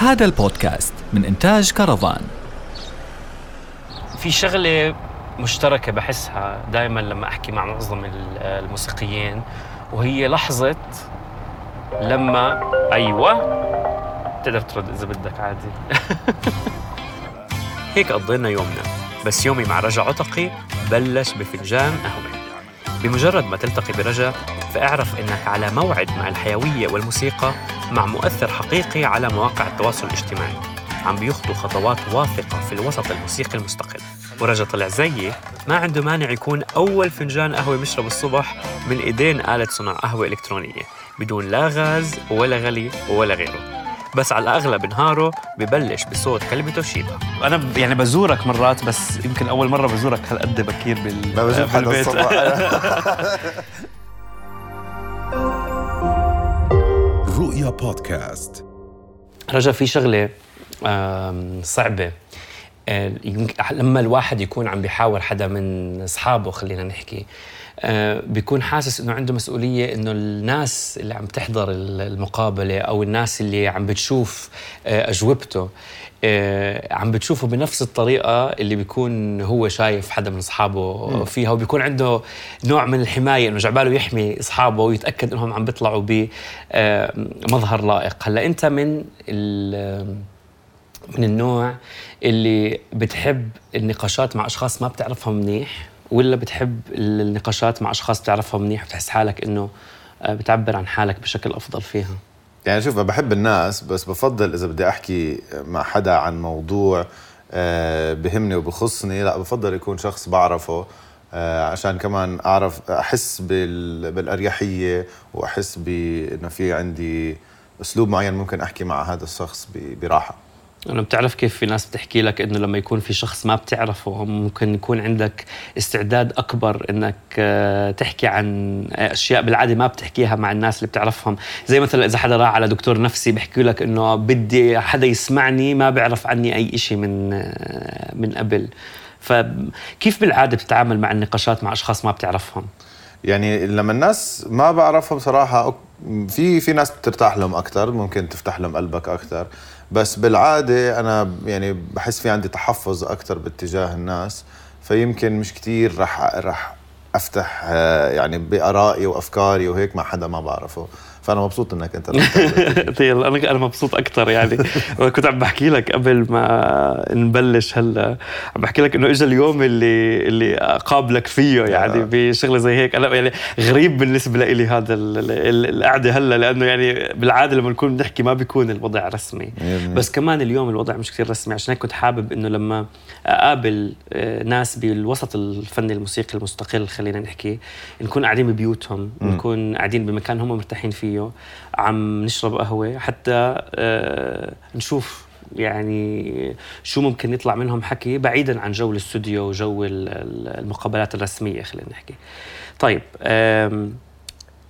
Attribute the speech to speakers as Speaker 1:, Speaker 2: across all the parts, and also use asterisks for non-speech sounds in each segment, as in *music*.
Speaker 1: هذا البودكاست من إنتاج كرفان
Speaker 2: في شغلة مشتركة بحسها دائما لما أحكي مع معظم الموسيقيين وهي لحظة لما أيوة تقدر ترد إذا بدك عادي. *laughs* هيك قضينا يومنا بس يومي مع رجا عتقي بلش بفنجان قهوة. بمجرد ما تلتقي برجا فاعرف إنك على موعد مع الحيوية والموسيقى مع مؤثر حقيقي على مواقع التواصل الاجتماعي. عم بيخطو خطوات واثقة في الوسط الموسيقي المستقل. ورجا طلع زيي ما عنده مانع يكون أول فنجان قهوة مشرب الصبح من إيدين آلة صنع قهوة إلكترونية بدون لا غاز ولا غلي ولا غيره. بس على الأغلب نهاره ببلش بصوت كلبته شيبا
Speaker 3: أنا ب- يعني بزورك مرات بس يمكن أول مرة بزورك هالقد بكير بال
Speaker 4: ما بشوف حدا
Speaker 3: بالبيت.
Speaker 4: الصبح. *laughs* *laughs*
Speaker 5: رؤيا بودكاست.
Speaker 2: رجا في شغلة صعبة. آه، لما الواحد يكون عم بيحاور حدا من أصحابه خلينا نحكي بيكون حاسس إنه عنده مسؤولية إنه الناس اللي عم تحضر ال- المقابلة أو الناس اللي عم بتشوف آه، أجوبته آه، عم بتشوفه بنفس الطريقة اللي بيكون هو شايف حدا من أصحابه فيها وبيكون عنده نوع من الحماية إنه جعباله يحمي أصحابه ويتأكد إنهم عم بيطلعوا بمظهر لائق. هلأ أنت من من النوع اللي بتحب النقاشات مع أشخاص ما بتعرفهم منيح؟ ولا بتحب النقاشات مع أشخاص بتعرفهم منيح وتحس حالك إنه آه، بتعبر عن حالك بشكل أفضل فيها؟
Speaker 4: يعني شوف بحب الناس بس بفضل إذا بدي أحكي مع حدا عن موضوع آه، بهمني وبخصني لا بفضل يكون شخص بعرفه آه، عشان كمان أعرف أحس بال- بالأريحية وأحس بإنه في عندي أسلوب معين ممكن أحكي مع هذا الشخص براحة.
Speaker 2: أنا بتعرف كيف في ناس بتحكي لك إنه لما يكون في شخص ما بتعرفه ممكن يكون عندك استعداد أكبر إنك آه، تحكي عن أشياء بالعادة ما بتحكيها مع الناس اللي بتعرفهم. زي مثلا إذا حدا راح على دكتور نفسي بحكي لك إنه بدي حدا يسمعني ما بيعرف عني أي شيء من آه، من قبل. فكيف بالعادة بتتعامل مع النقاشات مع أشخاص ما بتعرفهم؟
Speaker 4: يعني لما الناس ما بعرفهم صراحة في في ناس بترتاح لهم أكثر ممكن تفتح لهم قلبك أكثر بس بالعادة أنا يعني بحس في عندي تحفظ أكثر باتجاه الناس فيمكن مش كتير رح رح أفتح آه، يعني بآرائي وأفكاري وهيك مع حدا ما بعرفه. فأنا مبسوط إنك أنت *laughs* رح
Speaker 2: طيب أنا أنا مبسوط أكثر يعني. *laughs* كنت عم بحكي لك قبل ما نبلش هلأ. عم بحكي لك إنه اجى اليوم اللي اللي اقابلك فيه يعني
Speaker 4: آه.
Speaker 2: بشغلة زي هيك. أنا يعني غريب بالنسبة لي هذا ال- ال- القعدة هلأ لأنه يعني بالعادة لما نكون بنحكي ما بيكون الوضع رسمي. بس كمان اليوم الوضع مش كثير رسمي عشان هيك كنت حابب إنه لما أقابل آه، ناس بالوسط الفني الموسيقي المستقل خلينا نحكي نكون قاعدين ببيوتهم نكون قاعدين بمكان هم مرتاحين فيه. عم نشرب قهوة حتى آه، نشوف يعني شو ممكن يطلع منهم حكي بعيدا عن جو الاستوديو وجو ال- ال- المقابلات الرسمية خلينا نحكي. طيب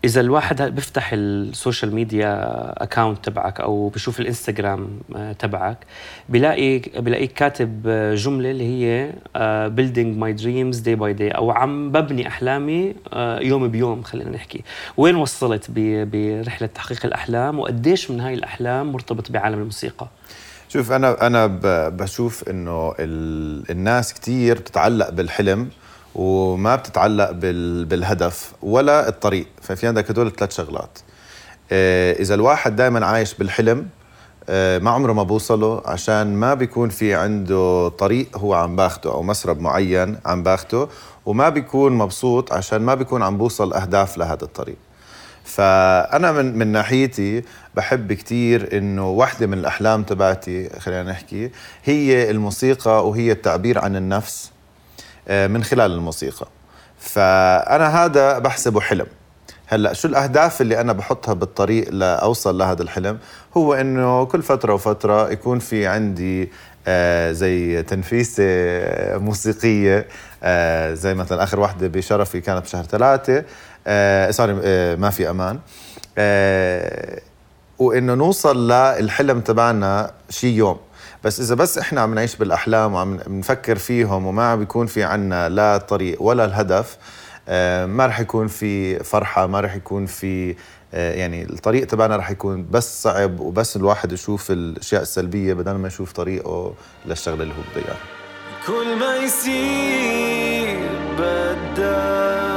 Speaker 2: إذا الواحد بيفتح ال social media account تبعك أو بشوف الإنستغرام آه، تبعك بلاقي بلاقيك كاتب آه، جملة اللي هي building my dreams day by day أو عم ببني أحلامي آه، يوم بيوم خلينا نحكي. وين وصلت برحلة تحقيق الأحلام وقديش من هاي الأحلام مرتبط بعالم الموسيقى؟
Speaker 4: شوف أنا أنا بشوف إنه ال- الناس كتير بتتعلق بالحلم وما بتتعلق بال- بالهدف ولا الطريق. ففي عندك هدول الثلاث شغلات. آه، إذا الواحد دائما عايش بالحلم آه، ما عمره ما بوصله عشان ما بيكون في عنده طريق هو عم باخده أو مسرب معين عم باخده وما بيكون مبسوط عشان ما بيكون عم بوصل أهداف لهذا الطريق. فأنا من من ناحيتي بحب كتير إنه واحدة من الأحلام تبعتي خلينا نحكي هي الموسيقى وهي التعبير عن النفس. من خلال الموسيقى. فأنا هذا بحسبه حلم. هلأ شو الأهداف اللي أنا بحطها بالطريق لأوصل لهذا الحلم؟ هو إنه كل فترة وفترة يكون في عندي آه زي تنفيسه موسيقية آه زي مثلا آخر واحدة بشرفي كانت بشهر ثلاثة آه سوري آه ما في أمان. آه وإنه نوصل للحلم تبعنا شي يوم. بس إذا بس إحنا عم نعيش بالأحلام وعم نفكر فيهم وما عم بيكون في عنا لا طريق ولا الهدف آه، ما رح يكون في فرحة ما رح يكون في آه، يعني الطريق تبعنا رح يكون بس صعب وبس الواحد يشوف الأشياء السلبية بدل ما يشوف طريقه للشغلة اللي هو بده
Speaker 6: كل ما يصير بدك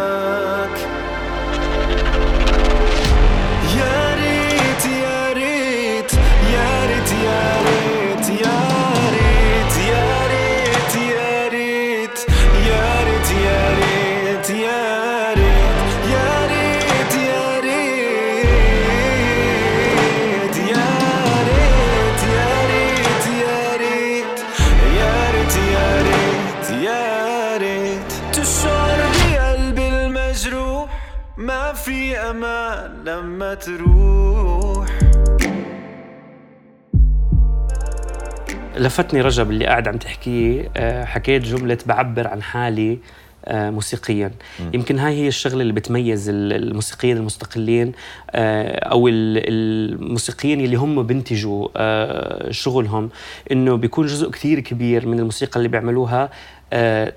Speaker 6: تروح.
Speaker 2: لفتني رجب اللي قاعد عم تحكيه آه، حكيت جملة بعبر عن حالي آه، موسيقيا. يمكن هاي هي الشغلة اللي بتميز ال- الموسيقيين المستقلين آه، أو ال- الموسيقيين اللي هم بينتجوا شغلهم. إنه بيكون جزء كثير كبير من الموسيقى اللي بيعملوها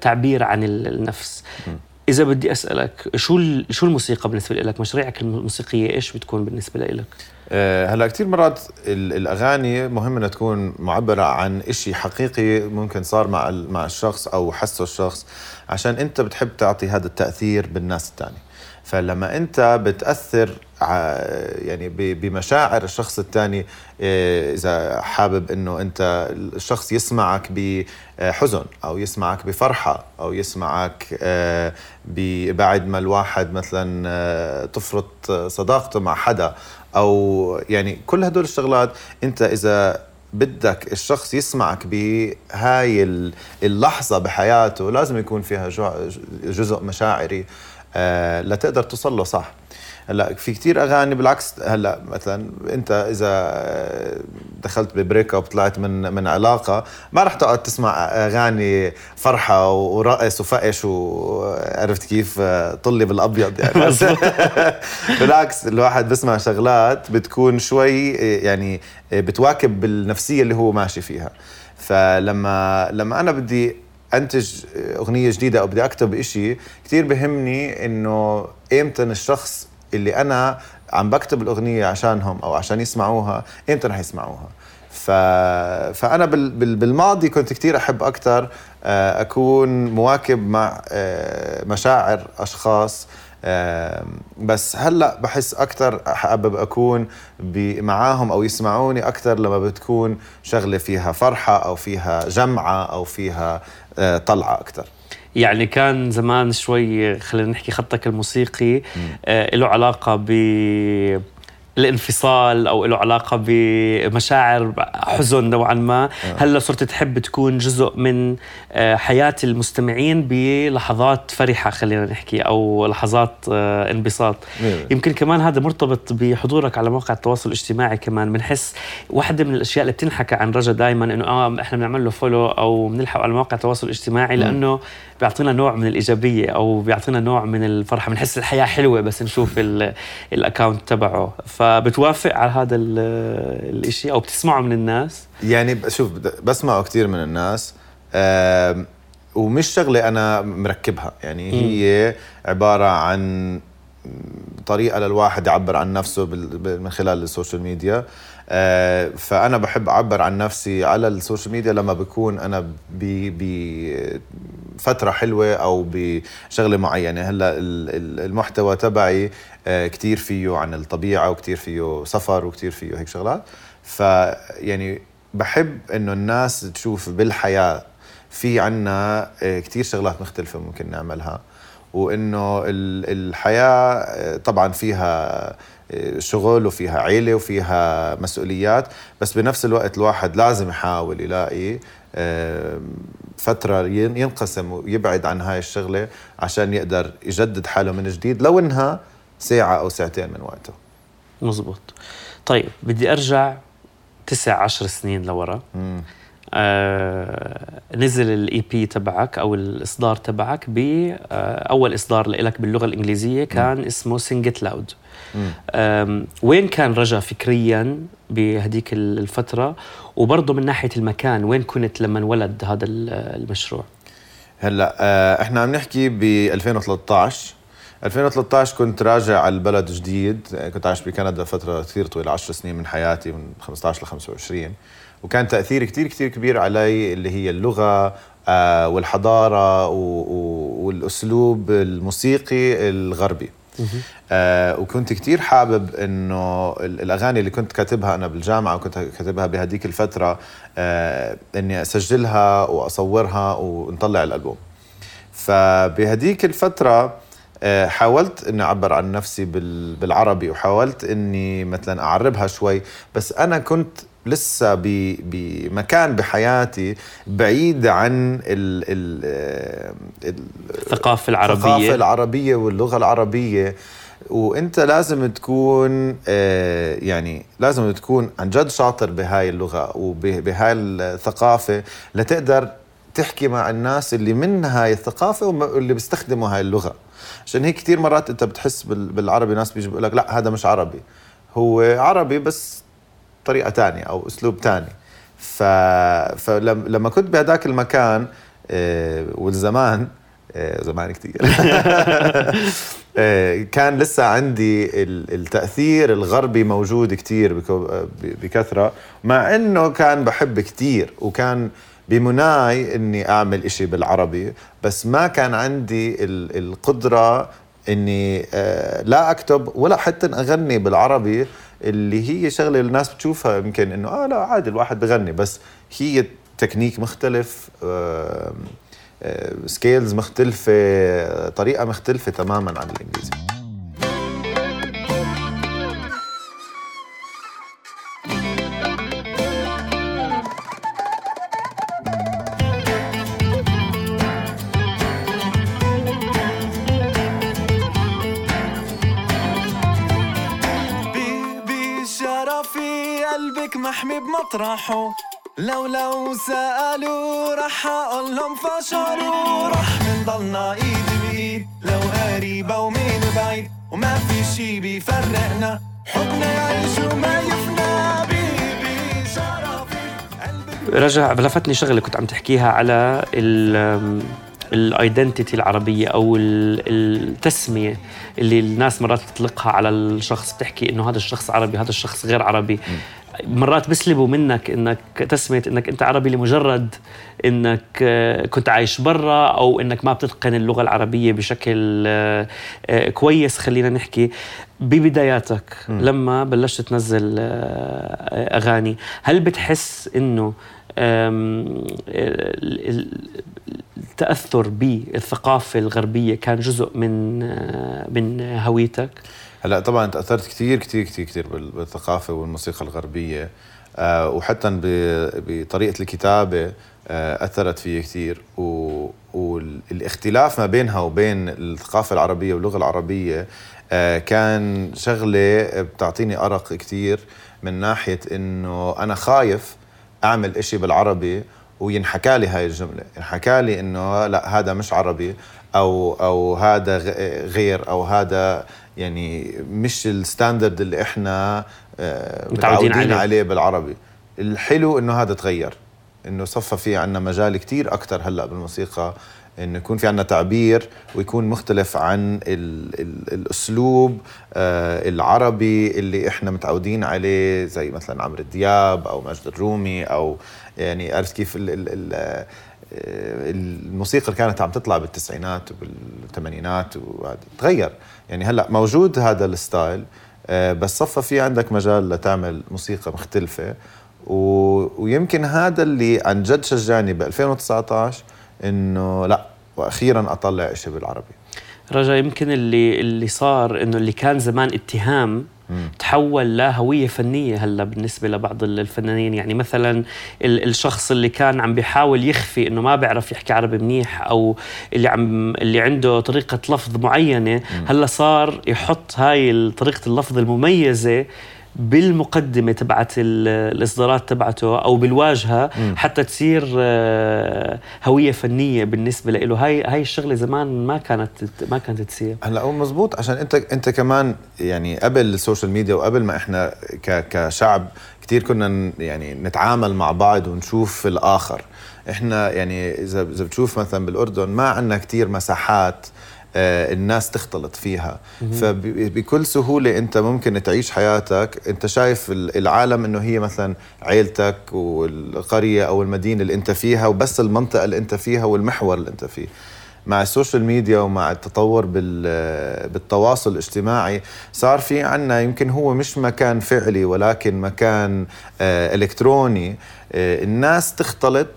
Speaker 2: تعبير عن ال- النفس. إذا بدي أسألك شو شو الموسيقى بالنسبة لك؟ مشاريعك الموسيقية إيش بتكون بالنسبة لك؟
Speaker 4: آه، هلأ كثير مرات ال- الأغاني مهم إنها تكون معبرة عن إشي حقيقي ممكن صار مع مع الشخص أو حسه الشخص عشان أنت بتحب تعطي هذا التأثير بالناس الثانية فلما أنت بتأثر يعني بمشاعر الشخص الثاني إذا حابب إنه أنت الشخص يسمعك بحزن أو يسمعك بفرحة أو يسمعك ب- بعد ما الواحد مثلا آه، تفرط صداقته مع حدا أو يعني كل هدول الشغلات أنت إذا بدك الشخص يسمعك بهاي ال- اللحظة بحياته لازم يكون فيها جزء مشاعري لتقدر توصل له صح. هلا في كتير أغاني بالعكس هلا مثلا أنت إذا دخلت ببريك أب طلعت من من علاقة ما رح تقعد تسمع أغاني فرحة ورقص وفقش وعرفت كيف؟ طلي بالأبيض يعني. *laughs* *laughs* بالعكس الواحد بسمع شغلات بتكون شوي يعني بتواكب بالنفسية اللي هو ماشي فيها. فلما لما أنا بدي أنتج أغنية جديدة أو بدي أكتب إشي كثير بهمني إنه إيمتى الشخص اللي أنا عم بكتب الأغنية عشانهم أو عشان يسمعوها ايمتى رح يسمعوها؟ ف... فأنا بال... بال... بالماضي كنت كثير أحب أكثر أكون مواكب مع آه، مشاعر أشخاص بس هلأ بحس أكثر حابب أكون معاهم أو يسمعوني أكثر لما بتكون شغلة فيها فرحة أو فيها جمعة أو فيها آه، طلعة أكثر
Speaker 2: يعني كان زمان شوي خلينا نحكي خطك الموسيقي آه له علاقة ب الانفصال أو له علاقة بمشاعر حزن نوعا ما. هلا صرت تحب تكون جزء من آه، حياة المستمعين بلحظات فرحة خلينا نحكي أو لحظات آه، انبساط.
Speaker 4: مية.
Speaker 2: يمكن كمان هذا مرتبط بحضورك على مواقع التواصل الاجتماعي كمان. بنحس واحدة من الأشياء اللي بتنحكى عن رجا دائما إنه آه إحنا بنعمل له فولو أو بنلحقه على مواقع التواصل الاجتماعي لأنه بيعطينا نوع من الإيجابية أو بيعطينا نوع من الفرحة. بنحس الحياة حلوة بس نشوف ال- ال account تبعه. فبتوافق على هذا ال- الإشي أو بتسمعه من الناس؟
Speaker 4: يعني شوف بسمعه كثير من الناس. ومش شغلة أنا مركبها. يعني هي عبارة عن طريقة للواحد يعبر عن نفسه من خلال ال social media. فأنا بحب أعبر عن نفسي على ال social media لما بكون أنا بفتره حلوة أو بشغلة معينة. هلأ ال- ال- المحتوى تبعي آه، كتير فيه عن الطبيعة وكتير فيه سفر وكتير فيه هيك شغلات. فيعني بحب إنه الناس تشوف بالحياة في عنا آه، كتير شغلات مختلفة ممكن نعملها. وإنه ال- الحياة آه، طبعا فيها آه، شغل وفيها عيلة وفيها مسؤوليات بس بنفس الوقت الواحد لازم يحاول يلاقي فترة ين- ينقسم ويبعد عن هاي الشغلة عشان يقدر يجدد حاله من جديد لو إنها ساعة أو ساعتين من وقته.
Speaker 2: مزبوط. طيب بدي أرجع تسع عشر سنين لورا. آه نزل ال EP تبعك أو الإصدار تبعك بأول إصدار لك باللغة الإنجليزية كان اسمه Sing It Loud وين كان رجا فكريا بهديك الفترة؟ وبرضه من ناحية المكان وين كنت لما انولد هذا ال- المشروع؟
Speaker 4: هلأ آه، إحنا عم نحكي ب 2013 2013 كنت راجع على البلد جديد. كنت عايش بكندا فترة كثير طويلة 10 سنين من حياتي من 15 ل 25 وكان تأثير كثير كثير كبير علي اللي هي اللغة آه، والحضارة والأسلوب الموسيقي الغربي. آه وكنت كتير حابب إنه ال- الأغاني اللي كنت كاتبها أنا بالجامعة وكنت كاتبها بهديك الفترة آه إني أسجلها وأصورها ونطلع الألبوم. فبهديك الفترة آه، حاولت إني أعبر عن نفسي بال- بالعربي وحاولت إني مثلا أعربها شوي بس أنا كنت لسه ب- بمكان بحياتي بعيد عن ال ال ال
Speaker 2: الثقافة العربية.
Speaker 4: الثقافة العربية واللغة العربية. وانت لازم تكون آه، يعني لازم تكون عن جد شاطر بهاي اللغة وبهاي الثقافة لتقدر تحكي مع الناس اللي من هاي الثقافة واللي بيستخدموا هاي اللغة. عشان هيك كثير مرات انت بتحس بال- بالعربي ناس بيجي بيقول لك لا هذا مش عربي. هو عربي بس طريقة تانية أو أسلوب تاني. ف... فلما كنت بهداك المكان آه، والزمان آه، زمان كتير. *laughs* آه، كان لسه عندي ال- التأثير الغربي موجود ب- بكثرة مع أنه كان بحب كتير وكان بمناي أني أعمل إشي بالعربي بس ما كان عندي ال- القدرة آه، لا أكتب ولا حتى أغني بالعربي اللي هي شغلة الناس بتشوفها يمكن إنه آه لا عادي الواحد بغني بس هي تكنيك مختلف skills آه، طريقة مختلفة تماما عن الإنجليزي.
Speaker 6: بمطرحه لو لو سألوا رح أقول لهم فشروا. رح منضلنا إيد بإيد. لو قريبة ومين بعيد. وما في شي بيفرقنا. حبنا يعيش وما يفنى. بيبي شرفي
Speaker 2: رجع لفتني شغلة كنت عم تحكيها على ال الايدنتيتي العربية أو ال- التسمية اللي الناس مرات تطلقها على الشخص. بتحكي إنه هذا الشخص عربي هذا الشخص غير عربي. مرات بيسلبوا منك إنك تسميه إنك أنت عربي لمجرد إنك آه، كنت عايش برا أو إنك ما بتتقن اللغة العربية بشكل آه، آه، كويس خلينا نحكي. ببداياتك لما بلشت تنزل أغاني هل بتحس إنه التأثر بالثقافة الغربية كان جزء من من هويتك؟
Speaker 4: هلا طبعا تأثرت كثير كثير كثير كثير بال- بالثقافة والموسيقى الغربية. آه وحتى بطريقة الكتابة آه أثرت فيي كثير والاختلاف ما بينها وبين الثقافة العربية واللغة العربية آه كان شغلة بتعطيني أرق كثير من ناحية إنه أنا خايف أعمل إشي بالعربي وينحكى لي هاي الجملة ينحكى لي إنه لا هذا مش عربي أو أو هذا غ- غير أو هذا يعني مش الستاندرد اللي إحنا آه،
Speaker 2: متعودين عليه.
Speaker 4: عليه بالعربي الحلو إنه هذا تغير إنه صفى في عنا مجال كتير أكثر هلأ بالموسيقى انه يكون في عنا تعبير ويكون مختلف عن ال ال الأسلوب آه العربي اللي إحنا متعودين عليه زي مثلا عمرو دياب أو ماجد الرومي أو يعني عرفت كيف ال ال ال آه، الموسيقى اللي كانت عم تطلع بالتسعينات وبالثمانينات تغير. يعني هلأ موجود هذا الستايل آه، بس صفى في عندك مجال لتعمل موسيقى مختلفة. و... ويمكن هذا اللي عن جد شجعني ب 2019 إنه لأ وأخيرا أطلع شيء بالعربي.
Speaker 2: رجا يمكن اللي اللي صار إنه اللي كان زمان اتهام تحول لهوية فنية هلا بالنسبة لبعض الفنانين. يعني مثلا ال- الشخص اللي كان عم بيحاول يخفي إنه ما بيعرف يحكي عربي منيح أو اللي عم اللي عنده طريقة لفظ معينة هلا صار يحط هاي طريقة اللفظ المميزة بالمقدمة تبعت ال- الإصدارات تبعته أو بالواجهة حتى تصير آه، هوية فنية بالنسبة له. هاي هاي الشغلة زمان ما كانت ما كانت تصير.
Speaker 4: هلا هو مزبوط عشان انت انت كمان يعني قبل ال social media وقبل ما إحنا ك كشعب كثير كنا يعني نتعامل مع بعض ونشوف الآخر. إحنا يعني إذا إذا بتشوف مثلا بالأردن ما عندنا كثير مساحات الناس تختلط فيها. فبكل سهولة أنت ممكن تعيش حياتك. أنت شايف ال- العالم أنه هي مثلا عيلتك والقرية أو المدينة اللي أنت فيها وبس المنطقة اللي أنت فيها والمحور اللي أنت فيه. مع السوشيال ميديا ومع التطور بال- بالتواصل الاجتماعي صار في عنا يمكن هو مش مكان فعلي ولكن مكان آه، إلكتروني. آه، الناس تختلط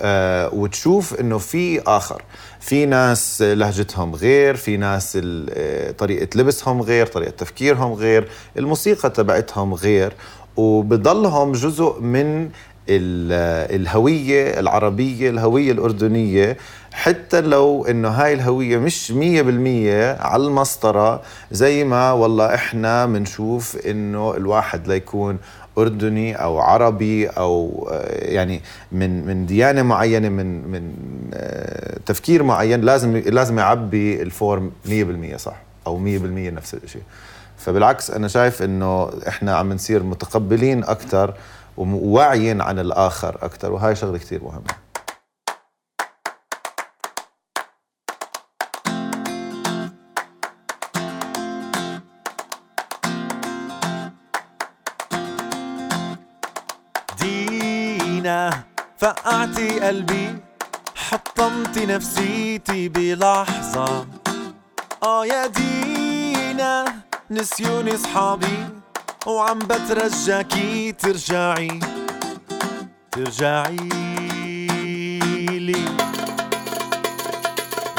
Speaker 4: آه، وتشوف إنه في آخر. في ناس لهجتهم غير في ناس آه، طريقة لبسهم غير طريقة تفكيرهم غير الموسيقى تبعتهم غير. وبضلهم جزء من ال- الهوية العربية الهوية الأردنية. حتى لو إنه هاي الهوية مش مية بالمية على المسطرة زي ما والله إحنا بنشوف إنه الواحد ليكون أردني أو عربي أو آه، يعني من من ديانة معينة من من آه، تفكير معين لازم لازم يعبي الفورم 100% صح؟ أو 100% نفس الشيء فبالعكس أنا شايف إنه إحنا عم نصير متقبلين أكثر وواعيين عن الآخر أكثر وهاي شغلة كثير
Speaker 6: مهمة. فقعتي قلبي حطمتي نفسيتي بلحظة. آه يا دينا نسيوني صحابي وعم بترجاكي ترجعي. ترجعي لي.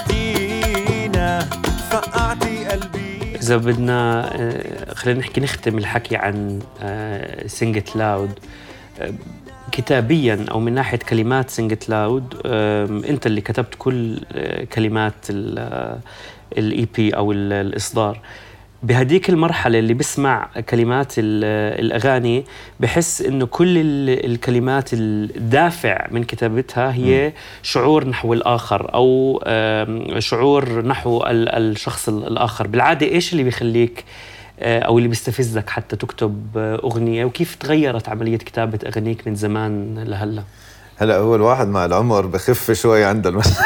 Speaker 6: دينا فقعتي قلبي.
Speaker 2: إذا بدنا آه، خلينا نحكي نختم الحكي عن Sing It Loud كتابيا أو من ناحية كلمات Sing It Loud أنت اللي كتبت كل آه، كلمات ال EP أو ال- الإصدار. بهديك المرحلة اللي بسمع كلمات ال- الأغاني بحس إنه كل ال- الكلمات الدافع من كتابتها هي شعور نحو الآخر أو شعور نحو ال- الشخص ال- الآخر. بالعادة إيش اللي بيخليك آه، أو اللي بيستفزك حتى تكتب آه، أغنية. وكيف تغيرت عملية كتابة أغانيك من زمان لهلأ؟
Speaker 4: هلا هو الواحد مع العمر بخف شوي عند المس... *laughs*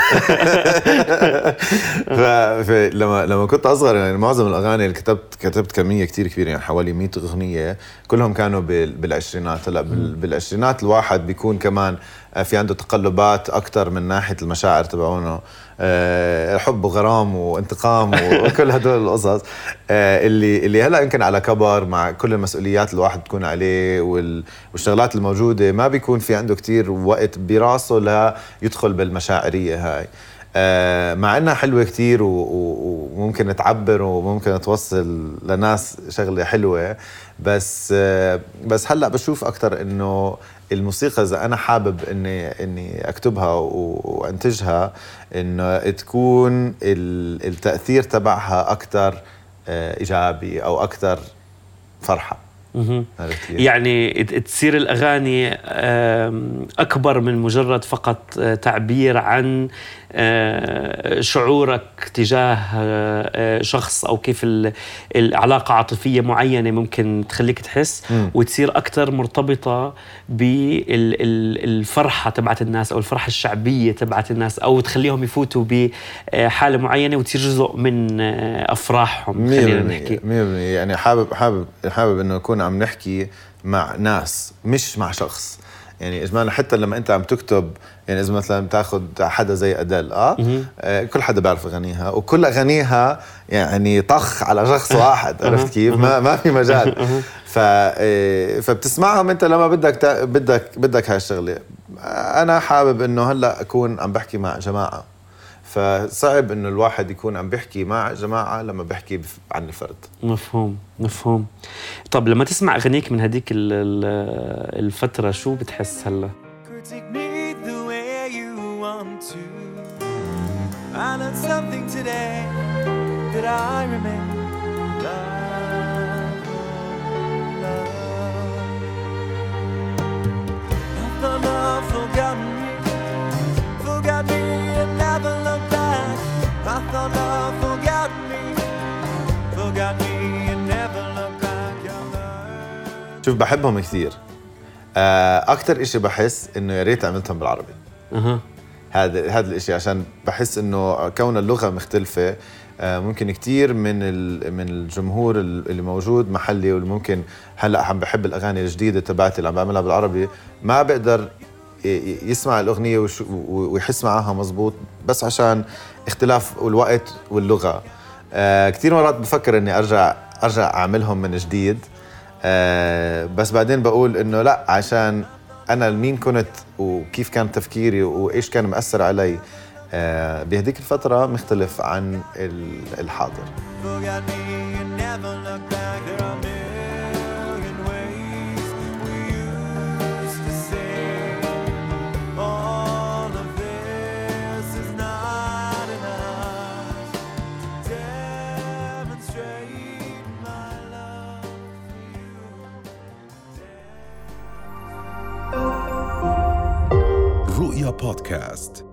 Speaker 4: فلما لما كنت أصغر يعني معظم الأغاني اللي كتبت كتبت كمية كتير كبيرة يعني حوالي 100 أغنية. كلهم كانوا بال... بالعشرينات. هلا بال... بالعشرينات الواحد بيكون كمان في عنده تقلبات أكثر من ناحية المشاعر تبعونه. آه، حب وغرام وانتقام وكل هدول القصص. آه، اللي اللي هلا يمكن على كبر مع كل المسؤوليات الواحد بتكون عليه وال- والشغلات الموجودة ما بيكون في عنده كتير وقت براسه ليدخل بالمشاعرية هاي. آه، مع إنها حلوة كتير وممكن تعبر وممكن توصل لناس شغلة حلوة بس آه، بس هلا بشوف أكثر إنه الموسيقى إذا أنا حابب اني إني أكتبها وأنتجها إنه تكون ال- التأثير تبعها أكثر إيجابي
Speaker 2: أو
Speaker 4: أكثر فرحة؟
Speaker 2: يعني تصير الأغاني آم، أكبر من مجرد فقط آه، تعبير عن آه، شعورك تجاه آه، شخص أو كيف ال- العلاقة عاطفية معينة ممكن تخليك تحس. وتصير أكثر مرتبطة بالفرحة تبعت الناس أو الفرحة الشعبية تبعت الناس أو تخليهم يفوتوا بحالة معينة وتصير جزء من أفراحهم خلينا نحكي.
Speaker 4: 100% يعني حابب حابب حابب إنه عم نحكي مع ناس مش مع شخص. يعني اجمالا حتى لما أنت عم تكتب يعني إذا مثلا بتاخذ حدا زي ادل آه, آه كل حدا بيعرف أغانيها وكل أغانيها يعني طخ على شخص واحد عرفت كيف؟ ما ما في مجال. ف آه، فبتسمعهم أنت لما بدك بدك بدك هاي الشغلة. أنا حابب إنه هلأ أكون عم بحكي مع جماعة. فصعب إنه الواحد يكون عم بيحكي مع جماعة لما بيحكي عن الفرد
Speaker 2: مفهوم مفهوم طب لما تسمع اغانيك من هذيك ال- ال- الفترة شو بتحس هلا
Speaker 6: me the way you want to. I learned something today that I remember. Love, love. I thought love forgot
Speaker 4: شوف بحبهم كثير. آه، أكثر إشي بحس إنه يا ريت عملتهم بالعربي.
Speaker 2: أها.
Speaker 4: هذا هذا الإشي عشان بحس إنه كون اللغة مختلفة آه، ممكن كتير من من الجمهور ال- اللي موجود محلي واللي ممكن هلأ عم بحب الأغاني الجديدة تبعتي اللي عم بعملها بالعربي ما بقدر يسمع الأغنية ويحس معاها مزبوط بس عشان اختلاف الوقت واللغة. آه كثير مرات بفكر إني أرجع أرجع أعملهم من جديد. آه بس بعدين بقول إنه لا عشان أنا مين كنت وكيف كان تفكيري وإيش كان مأثر علي آه بهديك الفترة مختلف عن ال- الحاضر.
Speaker 6: For you.
Speaker 5: رؤيا بودكاست